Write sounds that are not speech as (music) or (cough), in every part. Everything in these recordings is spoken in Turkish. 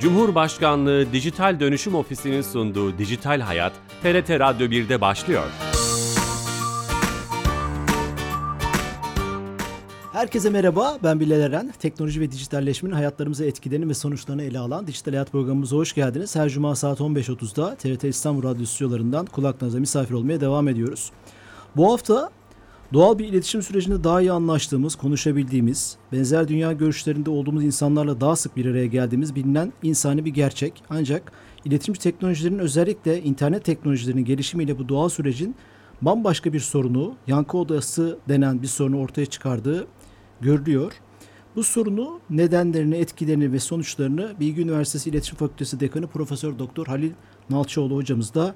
Cumhurbaşkanlığı Dijital Dönüşüm Ofisi'nin sunduğu Dijital Hayat, TRT Radyo 1'de başlıyor. Herkese merhaba, ben Bilal Eren. Teknoloji ve dijitalleşmenin hayatlarımıza etkilerini ve sonuçlarını ele alan Dijital Hayat programımıza hoş geldiniz. Her cuma saat 15.30'da TRT İstanbul Radyo stüdyolarından kulaklarınıza misafir olmaya devam ediyoruz. Bu hafta Doğal bir iletişim sürecinde daha iyi anlaştığımız, konuşabildiğimiz, benzer dünya görüşlerinde olduğumuz insanlarla daha sık bir araya geldiğimiz bilinen insani bir gerçek. Ancak iletişim teknolojilerinin özellikle internet teknolojilerinin gelişimiyle bu doğal sürecin bambaşka bir sorunu, yankı odası denen bir sorunu ortaya çıkardığı görülüyor. Bu sorunu, nedenlerini, etkilerini ve sonuçlarını Bilgi Üniversitesi İletişim Fakültesi Dekanı Profesör Doktor Halil Nalçıoğlu hocamızla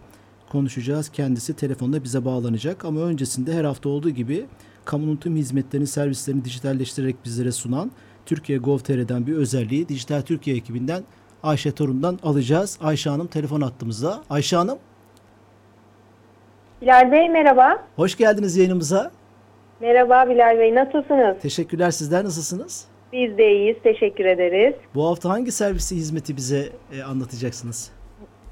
konuşacağız. Kendisi telefonda bize bağlanacak ama öncesinde her hafta olduğu gibi kamunun tüm hizmetlerini, servislerini dijitalleştirerek bizlere sunan Türkiye Gov.tr'den bir özelliği Dijital Türkiye ekibinden Ayşe Torun'dan alacağız. Ayşe Hanım telefon attığımızda. Ayşe Hanım. Bilal Bey merhaba. Hoş geldiniz yayınımıza. Merhaba Bilal Bey nasılsınız? Teşekkürler sizler nasılsınız? Biz de iyiyiz teşekkür ederiz. Bu hafta hangi servisi hizmeti bize e, anlatacaksınız?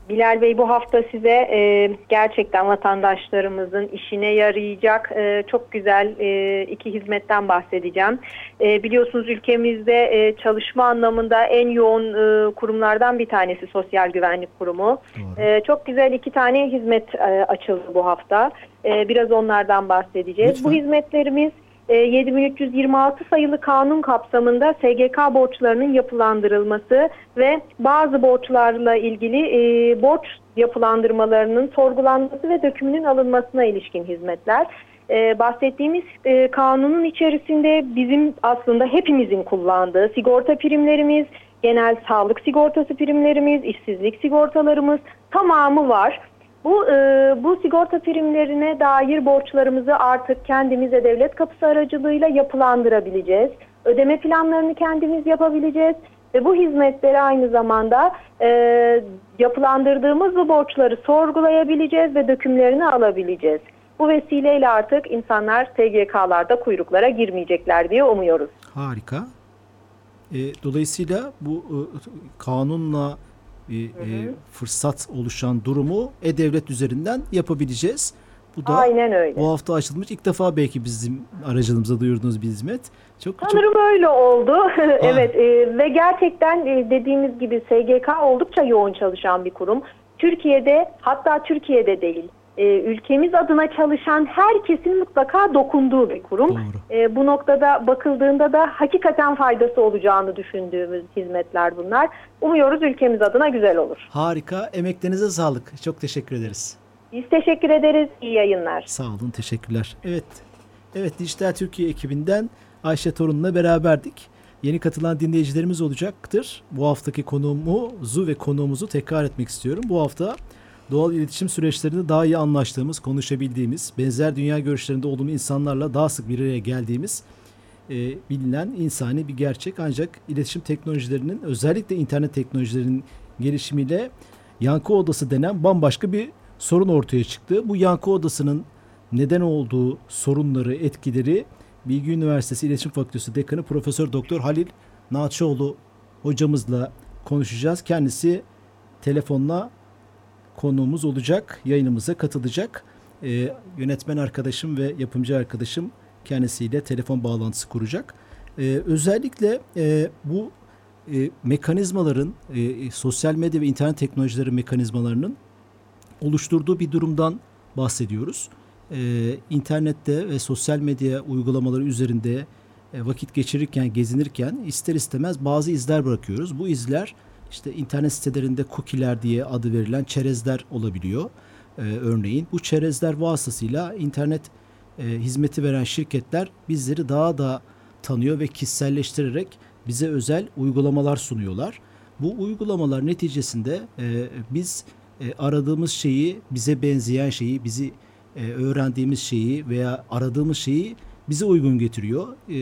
Bilal Bey bu hafta size e, gerçekten vatandaşlarımızın işine yarayacak e, çok güzel e, iki hizmetten bahsedeceğim. E, biliyorsunuz ülkemizde e, çalışma anlamında en yoğun e, kurumlardan bir tanesi Sosyal Güvenlik Kurumu. E, çok güzel iki tane hizmet e, açıldı bu hafta. E, biraz onlardan bahsedeceğiz. Lütfen. Bu hizmetlerimiz 7326 e, sayılı kanun kapsamında SGK borçlarının yapılandırılması ve bazı borçlarla ilgili e, borç yapılandırmalarının sorgulanması ve dökümünün alınmasına ilişkin hizmetler. E, bahsettiğimiz kanunun içerisinde bizim aslında hepimizin kullandığı sigorta primlerimiz, genel sağlık sigortası primlerimiz, işsizlik sigortalarımız tamamı var. Bu e, bu sigorta primlerine dair borçlarımızı artık kendimize devlet kapısı aracılığıyla yapılandırabileceğiz. Ödeme planlarını kendimiz yapabileceğiz ve bu hizmetleri aynı zamanda e, yapılandırdığımız bu borçları sorgulayabileceğiz ve dökümlerini alabileceğiz. Bu vesileyle artık insanlar SGK'larda kuyruklara girmeyecekler diye umuyoruz. Harika. E, dolayısıyla bu e, kanunla e, e, fırsat oluşan durumu e-devlet üzerinden yapabileceğiz. Bu da Aynen öyle. bu hafta açılmış ilk defa belki bizim aracılığımıza duyurduğunuz bir hizmet. Çok çok Sanırım öyle oldu. (laughs) evet e, ve gerçekten e, dediğimiz gibi SGK oldukça yoğun çalışan bir kurum. Türkiye'de hatta Türkiye'de değil e, ülkemiz adına çalışan herkesin mutlaka dokunduğu bir kurum. Doğru. E, bu noktada bakıldığında da hakikaten faydası olacağını düşündüğümüz hizmetler bunlar. Umuyoruz ülkemiz adına güzel olur. harika. Emeklerinize sağlık. Çok teşekkür ederiz. Biz teşekkür ederiz. İyi yayınlar. Sağ olun, teşekkürler. Evet, evet Dijital Türkiye ekibinden Ayşe Torun'la beraberdik. Yeni katılan dinleyicilerimiz olacaktır. Bu haftaki konuğumuzu ve konuğumuzu tekrar etmek istiyorum. Bu hafta doğal iletişim süreçlerinde daha iyi anlaştığımız, konuşabildiğimiz, benzer dünya görüşlerinde olduğumuz insanlarla daha sık bir araya geldiğimiz e, bilinen insani bir gerçek. Ancak iletişim teknolojilerinin özellikle internet teknolojilerinin gelişimiyle yankı odası denen bambaşka bir sorun ortaya çıktı. Bu yankı odasının neden olduğu sorunları, etkileri Bilgi Üniversitesi İletişim Fakültesi Dekanı Profesör Doktor Halil Naçoğlu hocamızla konuşacağız. Kendisi telefonla konuğumuz olacak, yayınımıza katılacak. Ee, yönetmen arkadaşım ve yapımcı arkadaşım kendisiyle telefon bağlantısı kuracak. Ee, özellikle e, bu e, mekanizmaların, e, sosyal medya ve internet teknolojileri mekanizmalarının oluşturduğu bir durumdan bahsediyoruz. Ee, internette ve sosyal medya uygulamaları üzerinde e, vakit geçirirken, gezinirken ister istemez bazı izler bırakıyoruz. Bu izler işte internet sitelerinde cookie'ler diye adı verilen çerezler olabiliyor. Ee, örneğin bu çerezler vasıtasıyla internet e, hizmeti veren şirketler bizleri daha da tanıyor ve kişiselleştirerek bize özel uygulamalar sunuyorlar. Bu uygulamalar neticesinde e, biz e, aradığımız şeyi, bize benzeyen şeyi, bizi e, öğrendiğimiz şeyi veya aradığımız şeyi bize uygun getiriyor. E,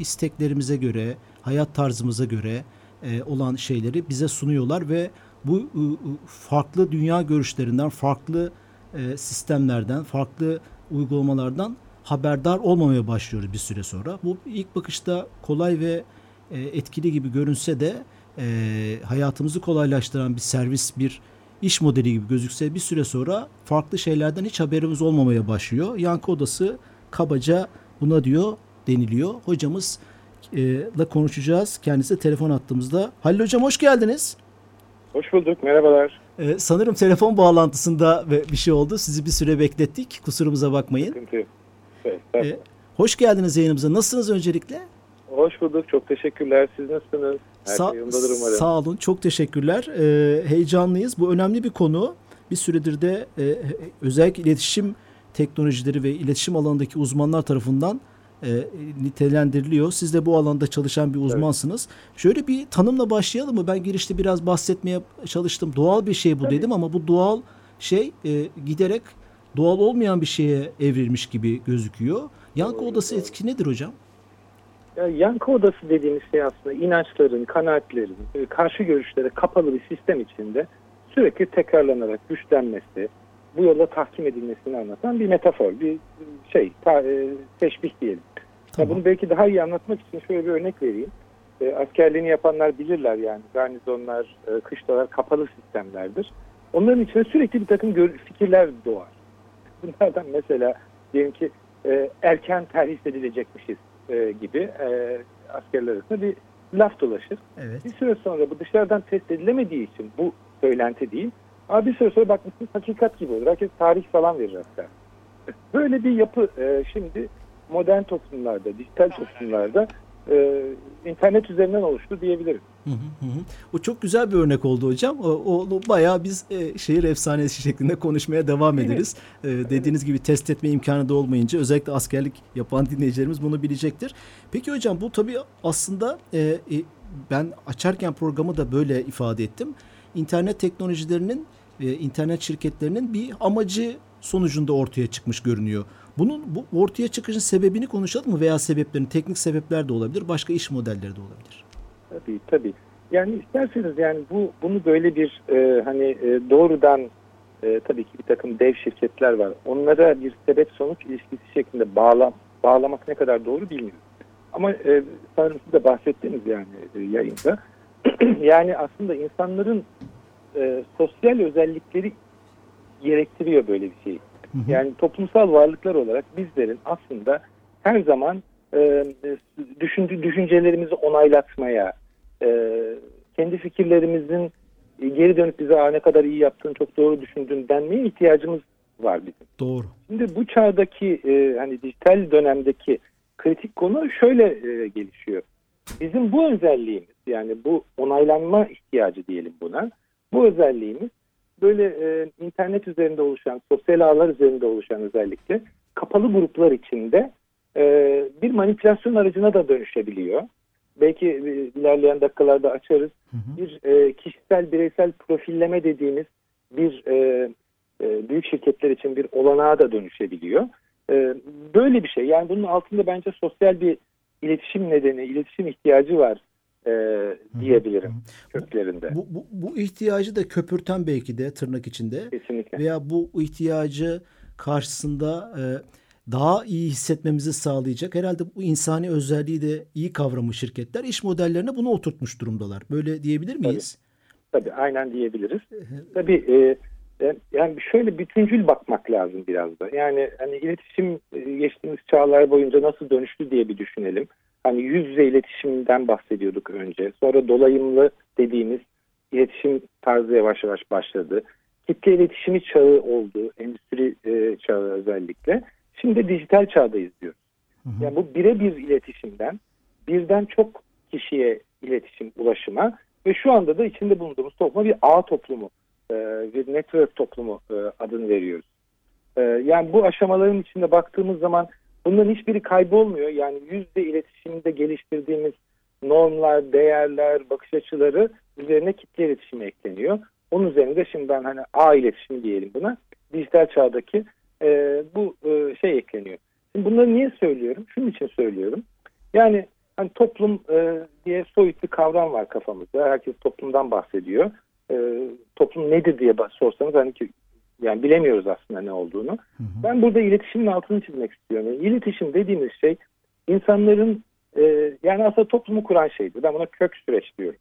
isteklerimize göre, hayat tarzımıza göre e, olan şeyleri bize sunuyorlar ve bu e, farklı dünya görüşlerinden, farklı e, sistemlerden, farklı uygulamalardan haberdar olmamaya başlıyoruz bir süre sonra. Bu ilk bakışta kolay ve e, etkili gibi görünse de e, hayatımızı kolaylaştıran bir servis, bir iş modeli gibi gözükse bir süre sonra farklı şeylerden hiç haberimiz olmamaya başlıyor. Yankı odası kabaca buna diyor deniliyor. Hocamız ile konuşacağız. Kendisi telefon attığımızda. Halil Hocam hoş geldiniz. Hoş bulduk. Merhabalar. Ee, sanırım telefon bağlantısında bir şey oldu. Sizi bir süre beklettik. Kusurumuza bakmayın. Sıkıntı yok. Evet, ee, hoş geldiniz yayınımıza. Nasılsınız öncelikle? Hoş bulduk. Çok teşekkürler. Siz nasılsınız? Her Sa- şey umarım. Sağ olun. Çok teşekkürler. Ee, heyecanlıyız. Bu önemli bir konu. Bir süredir de e, özellikle iletişim teknolojileri ve iletişim alanındaki uzmanlar tarafından e, nitelendiriliyor. Siz de bu alanda çalışan bir uzmansınız. Evet. Şöyle bir tanımla başlayalım mı? Ben girişte biraz bahsetmeye çalıştım. Doğal bir şey bu Tabii. dedim ama bu doğal şey e, giderek doğal olmayan bir şeye evrilmiş gibi gözüküyor. Yankı doğru, odası doğru. etki nedir hocam? Ya, yankı odası dediğimiz şey aslında inançların, kanaatlerin, e, karşı görüşlere kapalı bir sistem içinde sürekli tekrarlanarak güçlenmesi, bu yolla tahkim edilmesini anlatan bir metafor, bir şey, ta, e, teşbih diyelim. Tamam. Ya bunu belki daha iyi anlatmak için şöyle bir örnek vereyim. E, askerliğini yapanlar bilirler yani. Garnizonlar, e, kışlalar kapalı sistemlerdir. Onların içinde sürekli bir takım fikirler doğar. (laughs) Bunlardan mesela diyelim ki e, erken terhis edilecekmişiz e, gibi e, askerler arasında bir laf dolaşır. Evet. Bir süre sonra bu dışarıdan test edilemediği için bu söylenti değil. Ama bir süre sonra bakmışsınız hakikat gibi olur. Herkes tarih falan verir hatta. (laughs) Böyle bir yapı e, şimdi modern toplumlarda, dijital toplumlarda e, internet üzerinden oluştu diyebilirim. Hı hı hı. O çok güzel bir örnek oldu hocam. O, o bayağı biz e, şehir efsanesi şeklinde konuşmaya devam ederiz. E, dediğiniz gibi test etme imkanı da olmayınca özellikle askerlik yapan dinleyicilerimiz bunu bilecektir. Peki hocam bu tabii aslında e, e, ben açarken programı da böyle ifade ettim. İnternet teknolojilerinin ve internet şirketlerinin bir amacı sonucunda ortaya çıkmış görünüyor. Bunun bu ortaya çıkışın sebebini konuşalım mı veya sebeplerini teknik sebepler de olabilir, başka iş modelleri de olabilir. Tabii tabii. Yani isterseniz yani bu bunu böyle bir e, hani e, doğrudan e, tabii ki bir takım dev şirketler var. Onlara bir sebep sonuç ilişkisi şeklinde bağlam bağlamak ne kadar doğru bilmiyorum. Ama e, sanırım siz de bahsettiniz yani e, yayında. (clears throat) yani aslında insanların e, sosyal özellikleri gerektiriyor böyle bir şey. Yani toplumsal varlıklar olarak bizlerin aslında her zaman e, düşündü, düşüncelerimizi onaylatmaya, e, kendi fikirlerimizin geri dönüp bize ne kadar iyi yaptığını çok doğru düşündüğünü denmeye ihtiyacımız var bizim. Doğru. Şimdi bu çağdaki e, hani dijital dönemdeki kritik konu şöyle e, gelişiyor. Bizim bu özelliğimiz yani bu onaylanma ihtiyacı diyelim buna. Bu özelliğimiz böyle e, internet üzerinde oluşan, sosyal ağlar üzerinde oluşan özellikle kapalı gruplar içinde e, bir manipülasyon aracına da dönüşebiliyor. Belki e, ilerleyen dakikalarda açarız. Hı hı. Bir e, kişisel bireysel profilleme dediğimiz bir e, e, büyük şirketler için bir olanağa da dönüşebiliyor. E, böyle bir şey. Yani bunun altında bence sosyal bir iletişim nedeni, iletişim ihtiyacı var e, diyebilirim köklerinde. Bu, bu, bu ihtiyacı da köpürten belki de tırnak içinde. Kesinlikle. Veya bu ihtiyacı karşısında e, daha iyi hissetmemizi sağlayacak. Herhalde bu insani özelliği de iyi kavramış şirketler iş modellerine bunu oturtmuş durumdalar. Böyle diyebilir miyiz? Tabii, Tabii aynen diyebiliriz. Tabii e, yani şöyle bütüncül bakmak lazım biraz da. Yani hani iletişim e, geçtiğimiz çağlar boyunca nasıl dönüştü diye bir düşünelim hani yüz yüze iletişimden bahsediyorduk önce. Sonra dolayımlı dediğimiz iletişim tarzı yavaş yavaş başladı. Kitle iletişimi çağı oldu. Endüstri e, çağı özellikle. Şimdi dijital çağdayız diyoruz. Hı hı. Yani bu birebir iletişimden birden çok kişiye iletişim, ulaşıma ve şu anda da içinde bulunduğumuz topluma bir ağ toplumu, e, bir network toplumu e, adını veriyoruz. E, yani bu aşamaların içinde baktığımız zaman Bunların hiçbiri kaybolmuyor. Yani yüzde iletişimde geliştirdiğimiz normlar, değerler, bakış açıları üzerine kitle iletişimi ekleniyor. Onun üzerinde şimdi ben hani A iletişimi diyelim buna. Dijital çağdaki e, bu e, şey ekleniyor. Şimdi bunları niye söylüyorum? Şunun için söylüyorum. Yani hani toplum e, diye soyut bir kavram var kafamızda. Herkes toplumdan bahsediyor. E, toplum nedir diye sorsanız hani ki yani bilemiyoruz aslında ne olduğunu. Hı hı. Ben burada iletişimin altını çizmek istiyorum. Yani iletişim dediğimiz şey insanların e, yani aslında toplumu kuran şeydir. Ben buna kök süreç diyorum.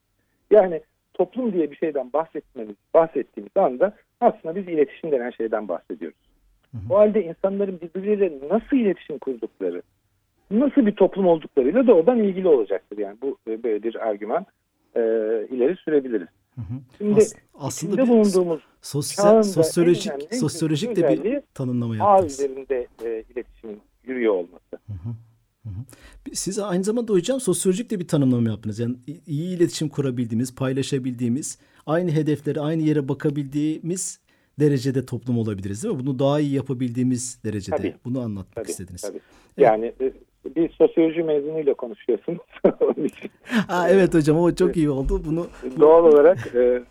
Yani toplum diye bir şeyden bahsetmemiz, bahsettiğimiz anda aslında biz iletişim denen şeyden bahsediyoruz. Hı hı. O halde insanların birbirleriyle nasıl iletişim kurdukları, nasıl bir toplum olduklarıyla doğrudan ilgili olacaktır. Yani bu e, böyle bir argüman e, ileri sürebiliriz. Hı hı. Şimdi As aslında bir bulunduğumuz sosyal, sosyolojik sosyolojik de bir tanımlama yaptınız. Ağ üzerinde e, iletişimin yürüyor olması. Hı hı. Siz aynı zamanda hocam sosyolojik de bir tanımlama yaptınız. Yani iyi iletişim kurabildiğimiz, paylaşabildiğimiz, aynı hedeflere, aynı yere bakabildiğimiz derecede toplum olabiliriz değil mi? Bunu daha iyi yapabildiğimiz derecede. Tabii. Bunu anlatmak tabii, istediniz. Tabii. Yani evet. Bir sosyoloji mezunuyla konuşuyorsun. (laughs) ha, evet hocam o çok iyi oldu. Bunu Doğal olarak e,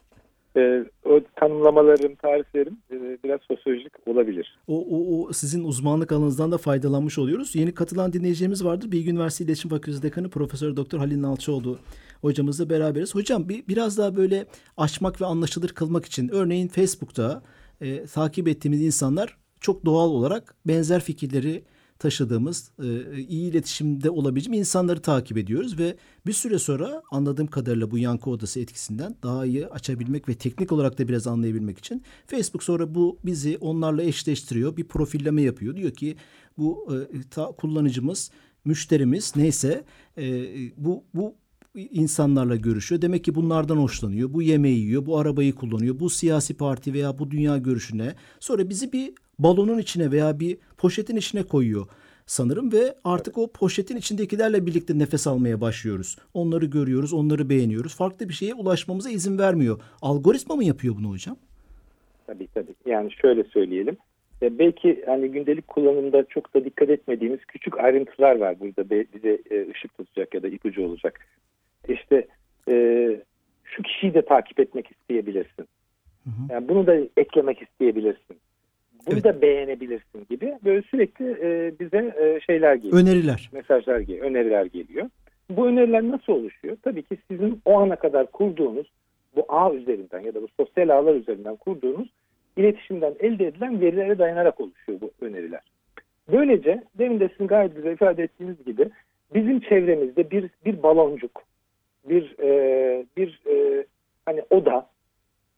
e, o tanımlamalarım, tariflerim e, biraz sosyolojik olabilir. O, o, o sizin uzmanlık alanınızdan da faydalanmış oluyoruz. Yeni katılan dinleyicilerimiz vardır. Bilgi Üniversitesi İletişim Fakültesi Dekanı Profesör Doktor Halil Nalçıoğlu hocamızla beraberiz. Hocam bir, biraz daha böyle açmak ve anlaşılır kılmak için örneğin Facebook'ta e, takip ettiğimiz insanlar çok doğal olarak benzer fikirleri taşıdığımız, e, iyi iletişimde olabileceğim insanları takip ediyoruz ve bir süre sonra anladığım kadarıyla bu yankı odası etkisinden daha iyi açabilmek ve teknik olarak da biraz anlayabilmek için Facebook sonra bu bizi onlarla eşleştiriyor, bir profilleme yapıyor. Diyor ki bu e, ta, kullanıcımız, müşterimiz neyse e, bu bu insanlarla görüşüyor. Demek ki bunlardan hoşlanıyor. Bu yemeği yiyor, bu arabayı kullanıyor. Bu siyasi parti veya bu dünya görüşüne. Sonra bizi bir balonun içine veya bir poşetin içine koyuyor sanırım ve artık o poşetin içindekilerle birlikte nefes almaya başlıyoruz. Onları görüyoruz, onları beğeniyoruz. Farklı bir şeye ulaşmamıza izin vermiyor. Algoritma mı yapıyor bunu hocam? Tabii tabii. Yani şöyle söyleyelim. E, belki hani gündelik kullanımda çok da dikkat etmediğimiz küçük ayrıntılar var burada bize e, ışık tutacak ya da ipucu olacak. İşte e, şu kişiyi de takip etmek isteyebilirsin. Hı hı. Yani bunu da eklemek isteyebilirsin bunu evet. da beğenebilirsin gibi böyle sürekli e, bize e, şeyler geliyor. Öneriler. Mesajlar geliyor, öneriler geliyor. Bu öneriler nasıl oluşuyor? Tabii ki sizin o ana kadar kurduğunuz bu ağ üzerinden ya da bu sosyal ağlar üzerinden kurduğunuz iletişimden elde edilen verilere dayanarak oluşuyor bu öneriler. Böylece demin de sizin gayet güzel ifade ettiğiniz gibi bizim çevremizde bir bir baloncuk, bir e, bir e, hani oda,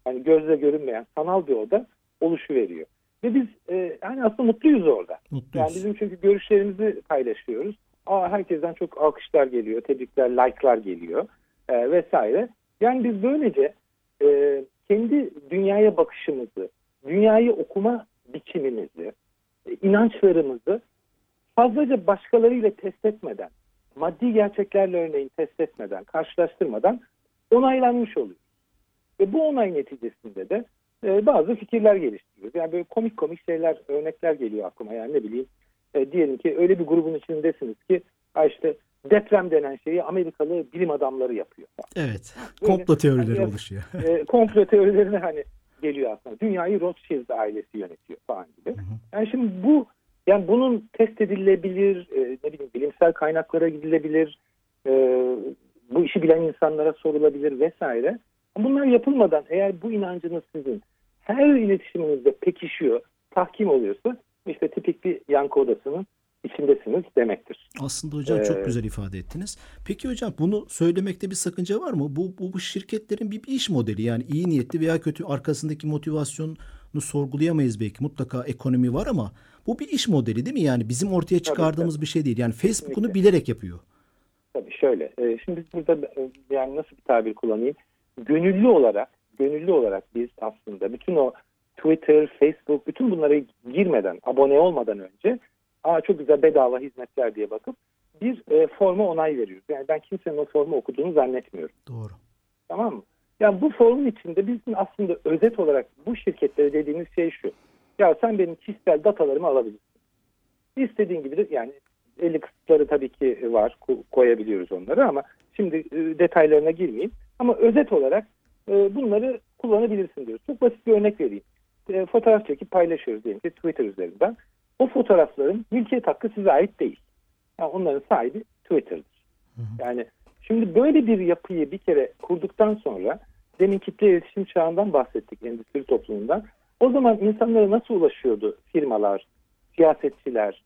hani gözle görünmeyen sanal bir oda oluşuveriyor. Ve biz e, yani aslında mutluyuz orada. Mutluyuz. Yani bizim çünkü görüşlerimizi paylaşıyoruz. Aa, herkesten çok alkışlar geliyor, tebrikler, like'lar geliyor e, vesaire. Yani biz böylece e, kendi dünyaya bakışımızı, dünyayı okuma biçimimizi, e, inançlarımızı fazlaca başkalarıyla test etmeden, maddi gerçeklerle örneğin test etmeden, karşılaştırmadan onaylanmış oluyor. Ve bu onay neticesinde de e, bazı fikirler geliştiriyoruz. Yani böyle komik komik şeyler, örnekler geliyor aklıma. Yani ne bileyim e, diyelim ki öyle bir grubun içindesiniz ki işte deprem denen şeyi Amerikalı bilim adamları yapıyor. Evet. Böyle, komplo teorileri hani, oluşuyor. E, komplo teorilerine hani geliyor aslında. Dünyayı Rothschild ailesi yönetiyor falan gibi. Hı hı. Yani şimdi bu yani bunun test edilebilir, e, ne bileyim bilimsel kaynaklara gidilebilir, e, bu işi bilen insanlara sorulabilir vesaire. Bunlar yapılmadan eğer bu inancınız sizin her iletişiminizde pekişiyor, tahkim oluyorsa işte tipik bir yankı odasının içindesiniz demektir. Aslında hocam ee, çok güzel ifade ettiniz. Peki hocam bunu söylemekte bir sakınca var mı? Bu, bu, bu şirketlerin bir, bir iş modeli yani iyi niyetli veya kötü arkasındaki motivasyonu sorgulayamayız belki. Mutlaka ekonomi var ama bu bir iş modeli değil mi? Yani bizim ortaya çıkardığımız tabii, bir şey değil. Yani Facebook bunu bilerek yapıyor. Tabii şöyle. E, şimdi biz burada e, yani nasıl bir tabir kullanayım? Gönüllü olarak gönüllü olarak biz aslında bütün o Twitter, Facebook bütün bunlara girmeden, abone olmadan önce aa çok güzel bedava hizmetler diye bakıp bir e, forma onay veriyoruz. Yani ben kimsenin o formu okuduğunu zannetmiyorum. Doğru. Tamam mı? Yani bu formun içinde bizim aslında özet olarak bu şirketlere dediğimiz şey şu. Ya sen benim kişisel datalarımı alabilirsin. İstediğin gibi de yani 50 kısıtları tabii ki var koyabiliyoruz onları ama şimdi e, detaylarına girmeyeyim. Ama özet olarak e, bunları kullanabilirsin diyoruz. Çok basit bir örnek vereyim. E, fotoğraf çekip paylaşıyoruz diyelim ki Twitter üzerinden. O fotoğrafların mülkiyet hakkı size ait değil. Yani onların sahibi Twitter'dır. Hı hı. Yani şimdi böyle bir yapıyı bir kere kurduktan sonra demin kitle iletişim çağından bahsettik endüstri toplumundan. O zaman insanlara nasıl ulaşıyordu firmalar, siyasetçiler,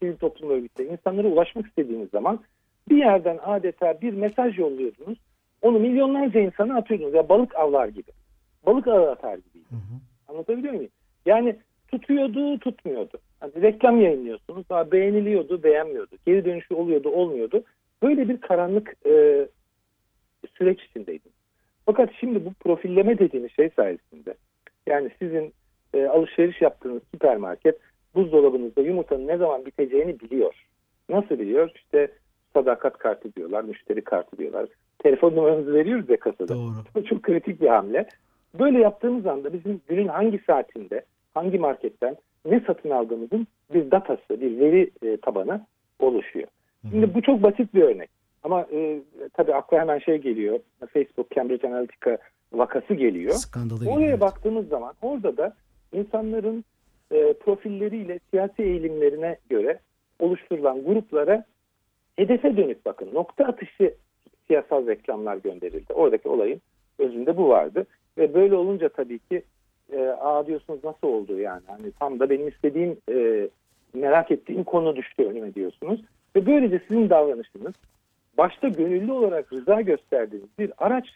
sivil toplum örgütleri insanlara ulaşmak istediğiniz zaman bir yerden adeta bir mesaj yolluyordunuz Onu milyonlarca insana atıyordunuz. Ya balık avlar gibi. Balık ağı atar gibi. Hı hı. Anlatabiliyor muyum? Yani tutuyordu, tutmuyordu. Hani reklam yayınlıyorsunuz. Daha beğeniliyordu, beğenmiyordu. Geri dönüşü oluyordu, olmuyordu. Böyle bir karanlık e, süreç içindeydim. Fakat şimdi bu profilleme dediğimiz şey sayesinde yani sizin e, alışveriş yaptığınız süpermarket buzdolabınızda yumurtanın ne zaman biteceğini biliyor. Nasıl biliyor? İşte sadakat kartı diyorlar, müşteri kartı diyorlar. Telefon numaranızı veriyoruz ya kasada. Doğru. Çok kritik bir hamle. Böyle yaptığımız anda bizim günün hangi saatinde, hangi marketten ne satın aldığımızın bir datası, bir veri e, tabanı oluşuyor. Şimdi bu çok basit bir örnek. Ama e, tabii akla hemen şey geliyor. Facebook, Cambridge Analytica vakası geliyor. Skandalı Oraya evet. baktığımız zaman orada da insanların e, profilleriyle siyasi eğilimlerine göre oluşturulan gruplara hedefe dönük bakın nokta atışı siyasal reklamlar gönderildi. Oradaki olayın özünde bu vardı. Ve böyle olunca tabii ki e, aa diyorsunuz nasıl oldu yani. Hani tam da benim istediğim e, merak ettiğim konu düştü önüme diyorsunuz. Ve böylece sizin davranışınız başta gönüllü olarak rıza gösterdiğiniz bir araç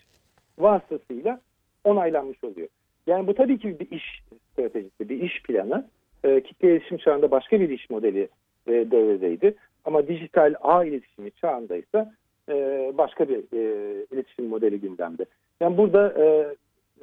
vasıtasıyla onaylanmış oluyor. Yani bu tabii ki bir iş stratejisi, bir iş planı. E, kitle iletişim çağında başka bir iş modeli e, devredeydi. Ama dijital ağ iletişimi çağındaysa e, başka bir e, iletişim modeli gündemde. Yani burada e,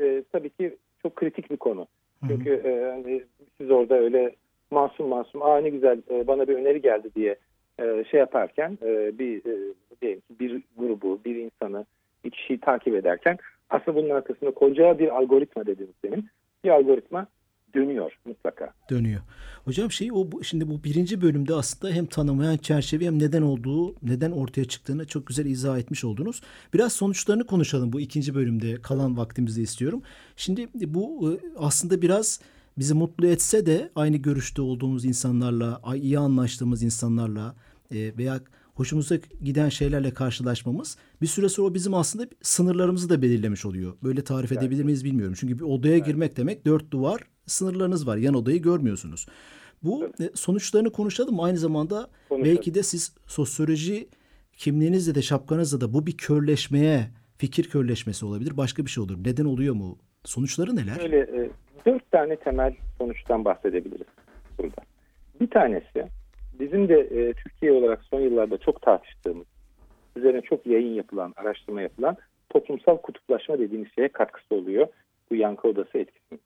e, tabii ki çok kritik bir konu. Çünkü e, hani siz orada öyle masum masum aa ne güzel e, bana bir öneri geldi diye e, şey yaparken e, bir e, diyelim ki bir grubu, bir insanı, bir kişiyi takip ederken aslında bunun arkasında koca bir algoritma dediğimiz benim bir algoritma dönüyor mutlaka. dönüyor. Hocam şey o şimdi bu birinci bölümde aslında hem tanımlayan çerçeve hem neden olduğu, neden ortaya çıktığını çok güzel izah etmiş oldunuz. Biraz sonuçlarını konuşalım bu ikinci bölümde kalan vaktimizde istiyorum. Şimdi bu e, aslında biraz bizi mutlu etse de aynı görüşte olduğumuz insanlarla, iyi anlaştığımız insanlarla e, veya hoşumuza giden şeylerle karşılaşmamız bir süre sonra bizim aslında sınırlarımızı da belirlemiş oluyor. Böyle tarif edebilir miyiz bilmiyorum. Çünkü bir odaya girmek demek dört duvar sınırlarınız var. Yan odayı görmüyorsunuz. Bu e, sonuçlarını konuşalım. Aynı zamanda Konuşalım. belki de siz sosyoloji kimliğinizle de şapkanızla da bu bir körleşmeye, fikir körleşmesi olabilir. Başka bir şey olur. Neden oluyor mu? Sonuçları neler? Böyle e, dört tane temel sonuçtan bahsedebiliriz burada. Bir tanesi bizim de e, Türkiye olarak son yıllarda çok tartıştığımız, üzerine çok yayın yapılan, araştırma yapılan toplumsal kutuplaşma dediğimiz şeye katkısı oluyor. Bu yankı odası etkisi.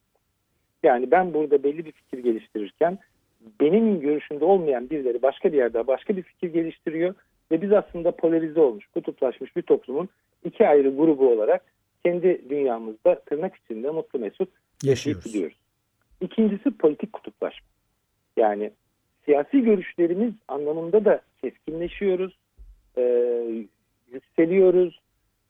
Yani ben burada belli bir fikir geliştirirken benim görüşümde olmayan birileri başka bir yerde başka bir fikir geliştiriyor ve biz aslında polarize olmuş, kutuplaşmış bir toplumun iki ayrı grubu olarak kendi dünyamızda tırnak içinde mutlu mesut Yaşıyoruz. gidiyoruz. İkincisi politik kutuplaşma. Yani siyasi görüşlerimiz anlamında da keskinleşiyoruz, e, yükseliyoruz,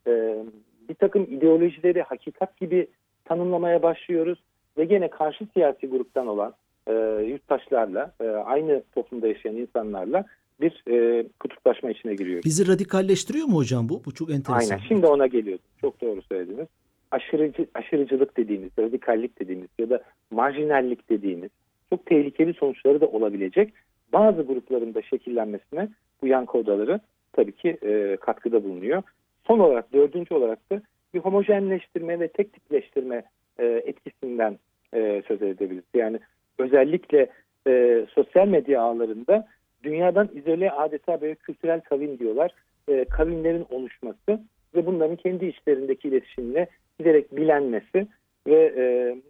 e, bir takım ideolojileri hakikat gibi tanımlamaya başlıyoruz ve gene karşı siyasi gruptan olan e, yurttaşlarla, e, aynı toplumda yaşayan insanlarla bir e, kutuplaşma içine giriyoruz. Bizi radikalleştiriyor mu hocam bu? Bu çok enteresan. Aynen. Şimdi ona geliyordum. Çok doğru söylediniz. Aşırıcı, aşırıcılık dediğimiz, radikallik dediğimiz ya da marjinallik dediğimiz çok tehlikeli sonuçları da olabilecek bazı grupların da şekillenmesine bu yankı odaları tabii ki e, katkıda bulunuyor. Son olarak dördüncü olarak da bir homojenleştirme ve tek tipleştirme e, etkisinden e, söz edebiliriz. Yani özellikle e, sosyal medya ağlarında dünyadan izole adeta böyle kültürel kavim diyorlar. E, kavimlerin oluşması ve bunların kendi içlerindeki iletişimle giderek bilenmesi ve e,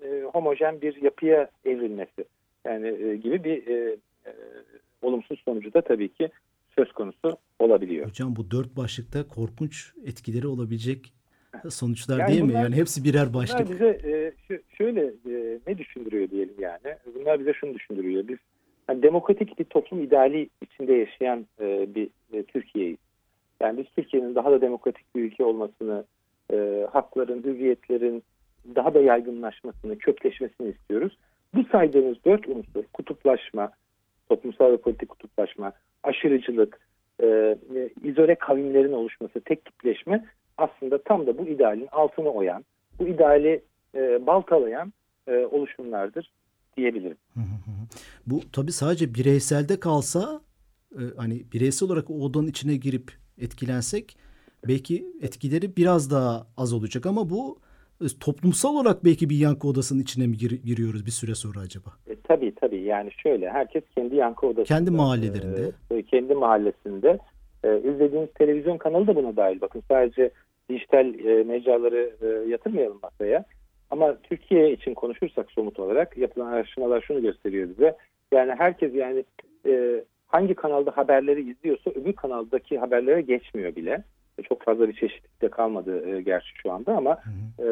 e, homojen bir yapıya evrilmesi yani e, gibi bir e, e, olumsuz sonucu da tabii ki söz konusu olabiliyor. Hocam bu dört başlıkta korkunç etkileri olabilecek sonuçlar Yani değil mi? bunlar- Yani hepsi birer Bunlar başlık. bize e, şöyle e, ne düşündürüyor diyelim yani. Bunlar bize şunu düşündürüyor. Biz yani demokratik bir toplum ideali içinde yaşayan e, bir e, Türkiye'yiz. Yani biz Türkiye'nin daha da demokratik bir ülke olmasını, e, hakların, hürriyetlerin daha da yaygınlaşmasını, kökleşmesini istiyoruz. Bu saydığımız dört unsur, kutuplaşma, toplumsal ve politik kutuplaşma, aşırıcılık, e, e, izole kavimlerin oluşması, tek tipleşme aslında tam da bu idealin altını oyan, bu ideali e, baltalayan e, oluşumlardır diyebilirim. Bu tabii sadece bireyselde kalsa e, hani bireysel olarak o odanın içine girip etkilensek belki etkileri biraz daha az olacak ama bu toplumsal olarak belki bir yankı odasının içine mi gir- giriyoruz bir süre sonra acaba? E, tabii tabii yani şöyle herkes kendi yankı odasında. Kendi mahallelerinde. e, kendi mahallesinde. E, izlediğiniz televizyon kanalı da buna dahil. Bakın sadece dijital e, mecraları e, yatırmayalım masaya. Ama Türkiye için konuşursak somut olarak yapılan araştırmalar şunu gösteriyor bize. Yani herkes yani e, hangi kanalda haberleri izliyorsa öbür kanaldaki haberlere geçmiyor bile. E, çok fazla bir çeşitlilik de kalmadı e, gerçi şu anda ama e,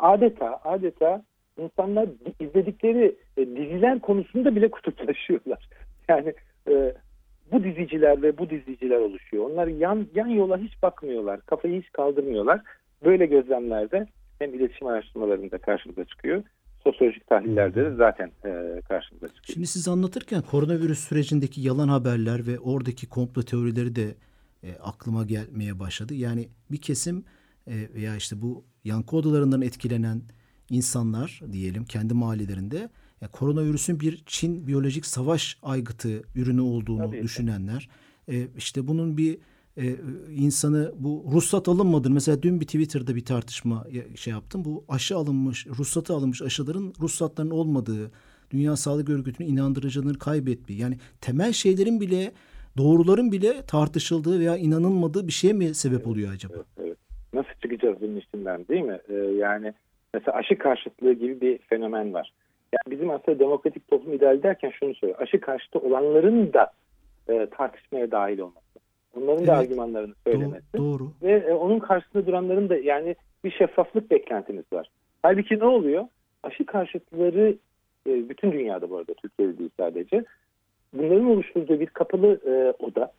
adeta adeta insanlar izledikleri e, diziler konusunda bile kutuplaşıyorlar. (laughs) Yani e, bu diziciler ve bu diziciler oluşuyor. Onlar yan yan yola hiç bakmıyorlar. Kafayı hiç kaldırmıyorlar. Böyle gözlemlerde hem iletişim araştırmalarında karşımıza çıkıyor. Sosyolojik tahlillerde de zaten e, karşımıza çıkıyor. Şimdi siz anlatırken koronavirüs sürecindeki yalan haberler ve oradaki komplo teorileri de e, aklıma gelmeye başladı. Yani bir kesim e, veya işte bu yankı odalarından etkilenen insanlar diyelim kendi mahallelerinde ya koronavirüsün bir Çin biyolojik savaş aygıtı ürünü olduğunu Tabii. düşünenler e, işte bunun bir e, insanı bu ruhsat alınmadı. Mesela dün bir Twitter'da bir tartışma şey yaptım. Bu aşı alınmış, ruhsatı alınmış aşıların ruhsatların olmadığı, Dünya Sağlık Örgütü'nün inandırıcılığını kaybettiği. Yani temel şeylerin bile doğruların bile tartışıldığı veya inanılmadığı bir şeye mi sebep oluyor acaba? Evet, evet. Nasıl çıkacağız bunun içinden değil mi? Ee, yani mesela aşı karşıtlığı gibi bir fenomen var. Yani bizim aslında demokratik toplum ideal derken şunu söylüyor. Aşı karşıtı olanların da e, tartışmaya dahil olması. Onların da Evet. argümanlarını Do- söylemesi. doğru. Ve e, onun karşısında duranların da yani bir şeffaflık beklentimiz var. Halbuki ne oluyor? Aşı karşıtları e, bütün dünyada bu arada Türkiye'de değil sadece. Bunların oluşturduğu bir kapalı e, oda.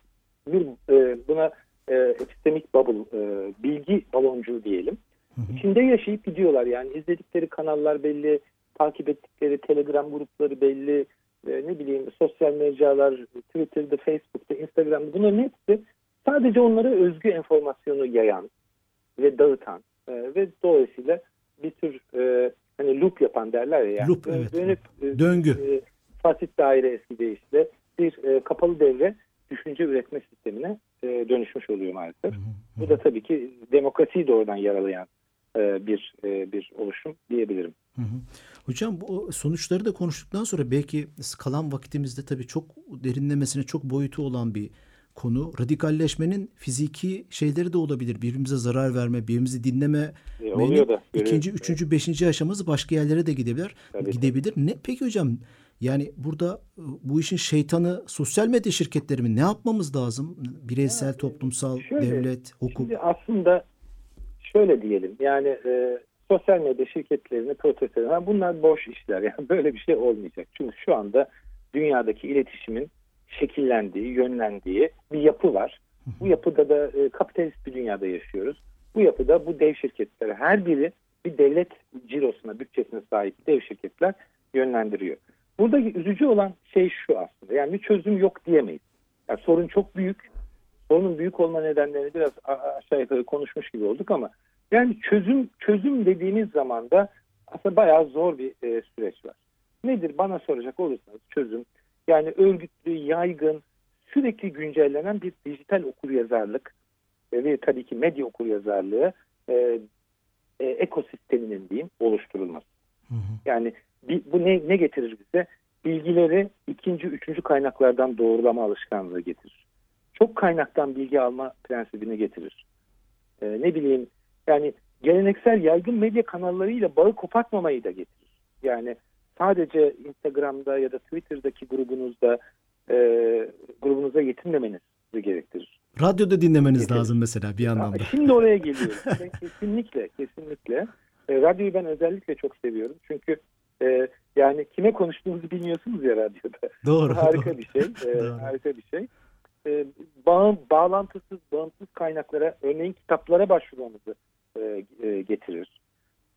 Bir e, buna e, epistemik bubble, e, bilgi baloncuğu diyelim. Hı hı. İçinde yaşayıp gidiyorlar. Yani izledikleri kanallar belli, takip ettikleri telegram grupları belli, e, ne bileyim sosyal mecralar, Twitter'da, Facebook'ta, Instagram'da bunların hepsi sadece onlara özgü enformasyonu yayan ve dağıtan e, ve dolayısıyla bir tür e, hani loop yapan derler ya. Loop, evet. Dönüp, e, Döngü. e, fasit daire eski deyişle bir e, kapalı devre düşünce üretme sistemine e, dönüşmüş oluyor maalesef. Bu da tabii ki demokrasiyi doğrudan yaralayan e, bir e, bir oluşum diyebilirim. Hı hı. Hocam bu sonuçları da konuştuktan sonra belki kalan vakitimizde tabii çok derinlemesine çok boyutu olan bir konu. Radikalleşmenin fiziki şeyleri de olabilir. Birbirimize zarar verme, birbirimizi dinleme. E, oluyor da. ikinci, görüyoruz. üçüncü, beşinci aşaması başka yerlere de gidebilir. Tabii, gidebilir. Ne peki hocam? Yani burada e, bu işin şeytanı sosyal medya şirketleri mi? Ne yapmamız lazım? Bireysel, toplumsal, şöyle, devlet, hukuk. Şimdi aslında şöyle diyelim yani e, sosyal medya şirketlerini protesto eden bunlar boş işler. (laughs) Yani böyle bir şey olmayacak. Çünkü şu anda dünyadaki iletişimin şekillendiği, yönlendiği bir yapı var. Bu yapıda da e, kapitalist bir dünyada yaşıyoruz. Bu yapıda bu dev şirketleri her biri bir devlet cirosuna, bütçesine sahip dev şirketler yönlendiriyor. Burada üzücü olan şey şu aslında. Yani bir çözüm yok diyemeyiz. Yani sorun çok büyük. Sorunun büyük olma nedenlerini biraz aşağı yukarı konuşmuş gibi olduk ama yani çözüm çözüm dediğimiz zaman da aslında bayağı zor bir e, süreç var. Nedir bana soracak olursanız çözüm yani örgütlü, yaygın, sürekli güncellenen bir dijital okuryazarlık e, ve tabii ki medya okuryazarlığı e, e, ekosisteminin diyeyim oluşturulması. Hı hı. Yani bu ne, ne getirir bize? Bilgileri ikinci, üçüncü kaynaklardan doğrulama alışkanlığı getirir. Çok kaynaktan bilgi alma prensibini getirir. Ee, ne bileyim yani geleneksel yaygın medya kanallarıyla bağı kopartmamayı da getirir. Yani sadece Instagram'da ya da Twitter'daki grubunuzda e, grubunuza yetinmemenizi gerektirir. Radyoda dinlemeniz Yeterli. lazım mesela bir anlamda. Şimdi oraya (laughs) geliyorum. Kesinlikle, kesinlikle. E, radyoyu ben özellikle çok seviyorum. Çünkü e, yani kime konuştuğunuzu bilmiyorsunuz ya radyoda. Doğru. (laughs) Harika doğru. bir şey. E, Doğru. harika bir şey. E, bağ, bağlantısız, bağımsız kaynaklara, örneğin kitaplara başvurmamızı e, e, getirir.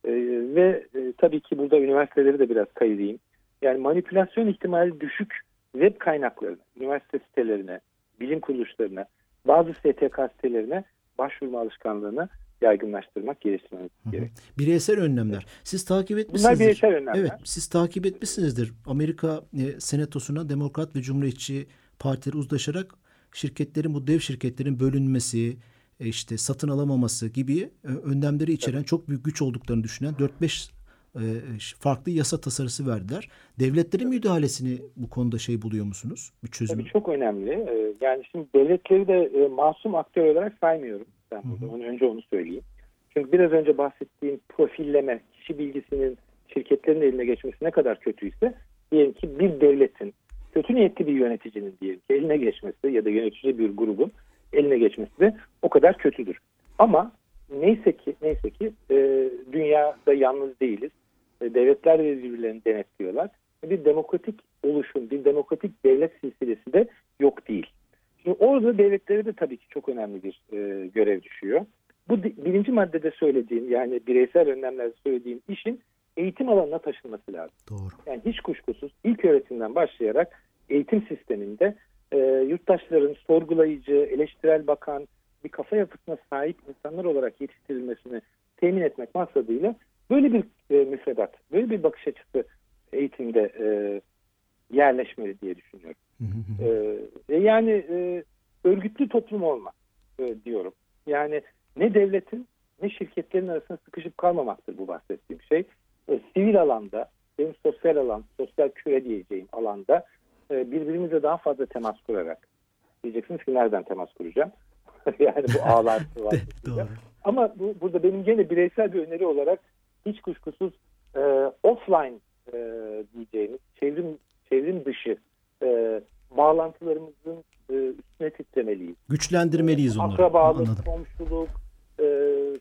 E, ve e, tabii ki burada üniversiteleri de biraz kayırayım. Yani manipülasyon ihtimali düşük web kaynaklarına, üniversite sitelerine, bilim kuruluşlarına, bazı STK sitelerine başvurma alışkanlığını yaygınlaştırmak, geliştirmemiz Hı hı. gerek. Bireysel önlemler. Siz takip etmişsinizdir. Bunlar bireysel önlemler. Evet, siz takip etmişsinizdir. Amerika e, Senatosu'na Demokrat ve Cumhuriyetçi partileri uzlaşarak şirketlerin bu dev şirketlerin bölünmesi, e, işte satın alamaması gibi e, önlemleri içeren çok büyük güç olduklarını düşünen 4-5 e, farklı yasa tasarısı verdiler. Devletlerin müdahalesini bu konuda şey buluyor musunuz? Bir çözüm. Tabii çok önemli. Yani şimdi devletleri de masum aktör olarak saymıyorum. Ben burada. Onu, önce onu söyleyeyim. Çünkü biraz önce bahsettiğim profilleme, kişi bilgisinin şirketlerin eline geçmesi ne kadar kötüyse diyelim ki bir devletin, kötü niyetli bir yöneticinin diyelim ki eline geçmesi ya da yönetici bir grubun eline geçmesi de o kadar kötüdür. Ama neyse ki neyse ki e, dünyada yalnız değiliz. E, devletler de birbirlerini denetliyorlar. Bir demokratik oluşum, bir demokratik devlet silsilesi de yok değil. Orada devletlere de tabii ki çok önemli bir e, görev düşüyor. Bu birinci maddede söylediğim yani bireysel önlemlerde söylediğim işin eğitim alanına taşınması lazım. Doğru. Yani hiç kuşkusuz ilk öğretimden başlayarak eğitim sisteminde e, yurttaşların sorgulayıcı, eleştirel bakan bir kafa yapısına sahip insanlar olarak yetiştirilmesini temin etmek maksadıyla böyle bir e, müfredat, böyle bir bakış açısı eğitimde e, yerleşmeli diye düşünüyorum. e, yani e, örgütlü toplum olmak e, diyorum. Yani ne devletin ne şirketlerin arasında sıkışıp kalmamaktır bu bahsettiğim şey. E, sivil alanda, benim sosyal alan, sosyal küre diyeceğim alanda e, birbirimize daha fazla temas kurarak diyeceksiniz ki nereden temas kuracağım? (laughs) yani bu ağlar (laughs) var. Ama bu, burada benim gene bireysel bir öneri olarak hiç kuşkusuz e, offline e, diyeceğimiz çevrim çevrim dışı e, bağlantılarımızın e, üstüne titremeliyiz. Güçlendirmeliyiz e, onları. Akrabalık, Anladım. komşuluk, e,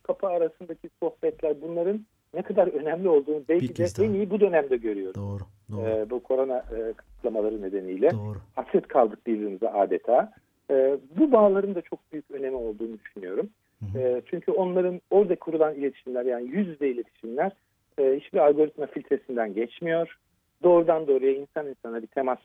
kapı arasındaki sohbetler bunların ne kadar önemli olduğunu belki de en iyi bu dönemde görüyoruz. Doğru. doğru. E, bu korona e, kısıtlamaları nedeniyle doğru. hasret kaldık birbirimize adeta. E, bu bağların da çok büyük önemi olduğunu düşünüyorum. E, çünkü onların orada kurulan iletişimler yani yüz yüze iletişimler e, hiçbir algoritma filtresinden geçmiyor. Doğrudan doğruya insan insana bir temas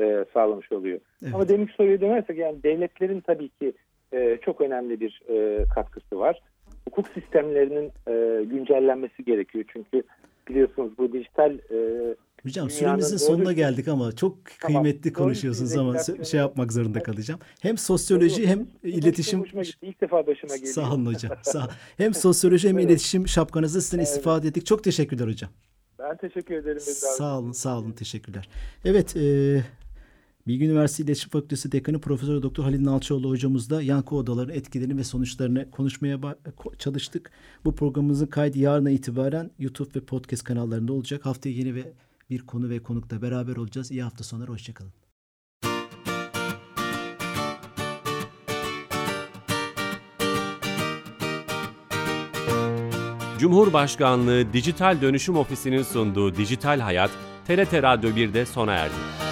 e, sağlamış oluyor. Evet. Ama demek soruya dönersek yani devletlerin tabii ki e, çok önemli bir e, katkısı var. Hukuk sistemlerinin e, güncellenmesi gerekiyor. Çünkü biliyorsunuz bu dijital e, Hocam süremizin sonuna geldik ama çok tamam, kıymetli konuşuyorsunuz ama şey yapmak zorunda kalacağım. Hem sosyoloji hem iletişim İlk defa başıma geliyor. Sağ olun hocam. (laughs) Sağ Hem sosyoloji hem evet. iletişim şapkanızı sizden evet. istifade ettik. Çok teşekkürler hocam. Ben teşekkür ederim. Sağ olun, sağ olun. Teşekkürler. Evet, e, Bilgi Üniversitesi İletişim Fakültesi Dekanı Profesör Doktor Halil Nalçıoğlu hocamızla yankı odaların etkilerini ve sonuçlarını konuşmaya çalıştık. Bu programımızın kaydı yarına itibaren YouTube ve podcast kanallarında olacak. Haftaya yeni ve bir konu ve konukla beraber olacağız. İyi hafta sonları, hoşçakalın. Cumhurbaşkanlığı Dijital Dönüşüm Ofisi'nin sunduğu Dijital Hayat, TRT Radyo 1'de sona erdi.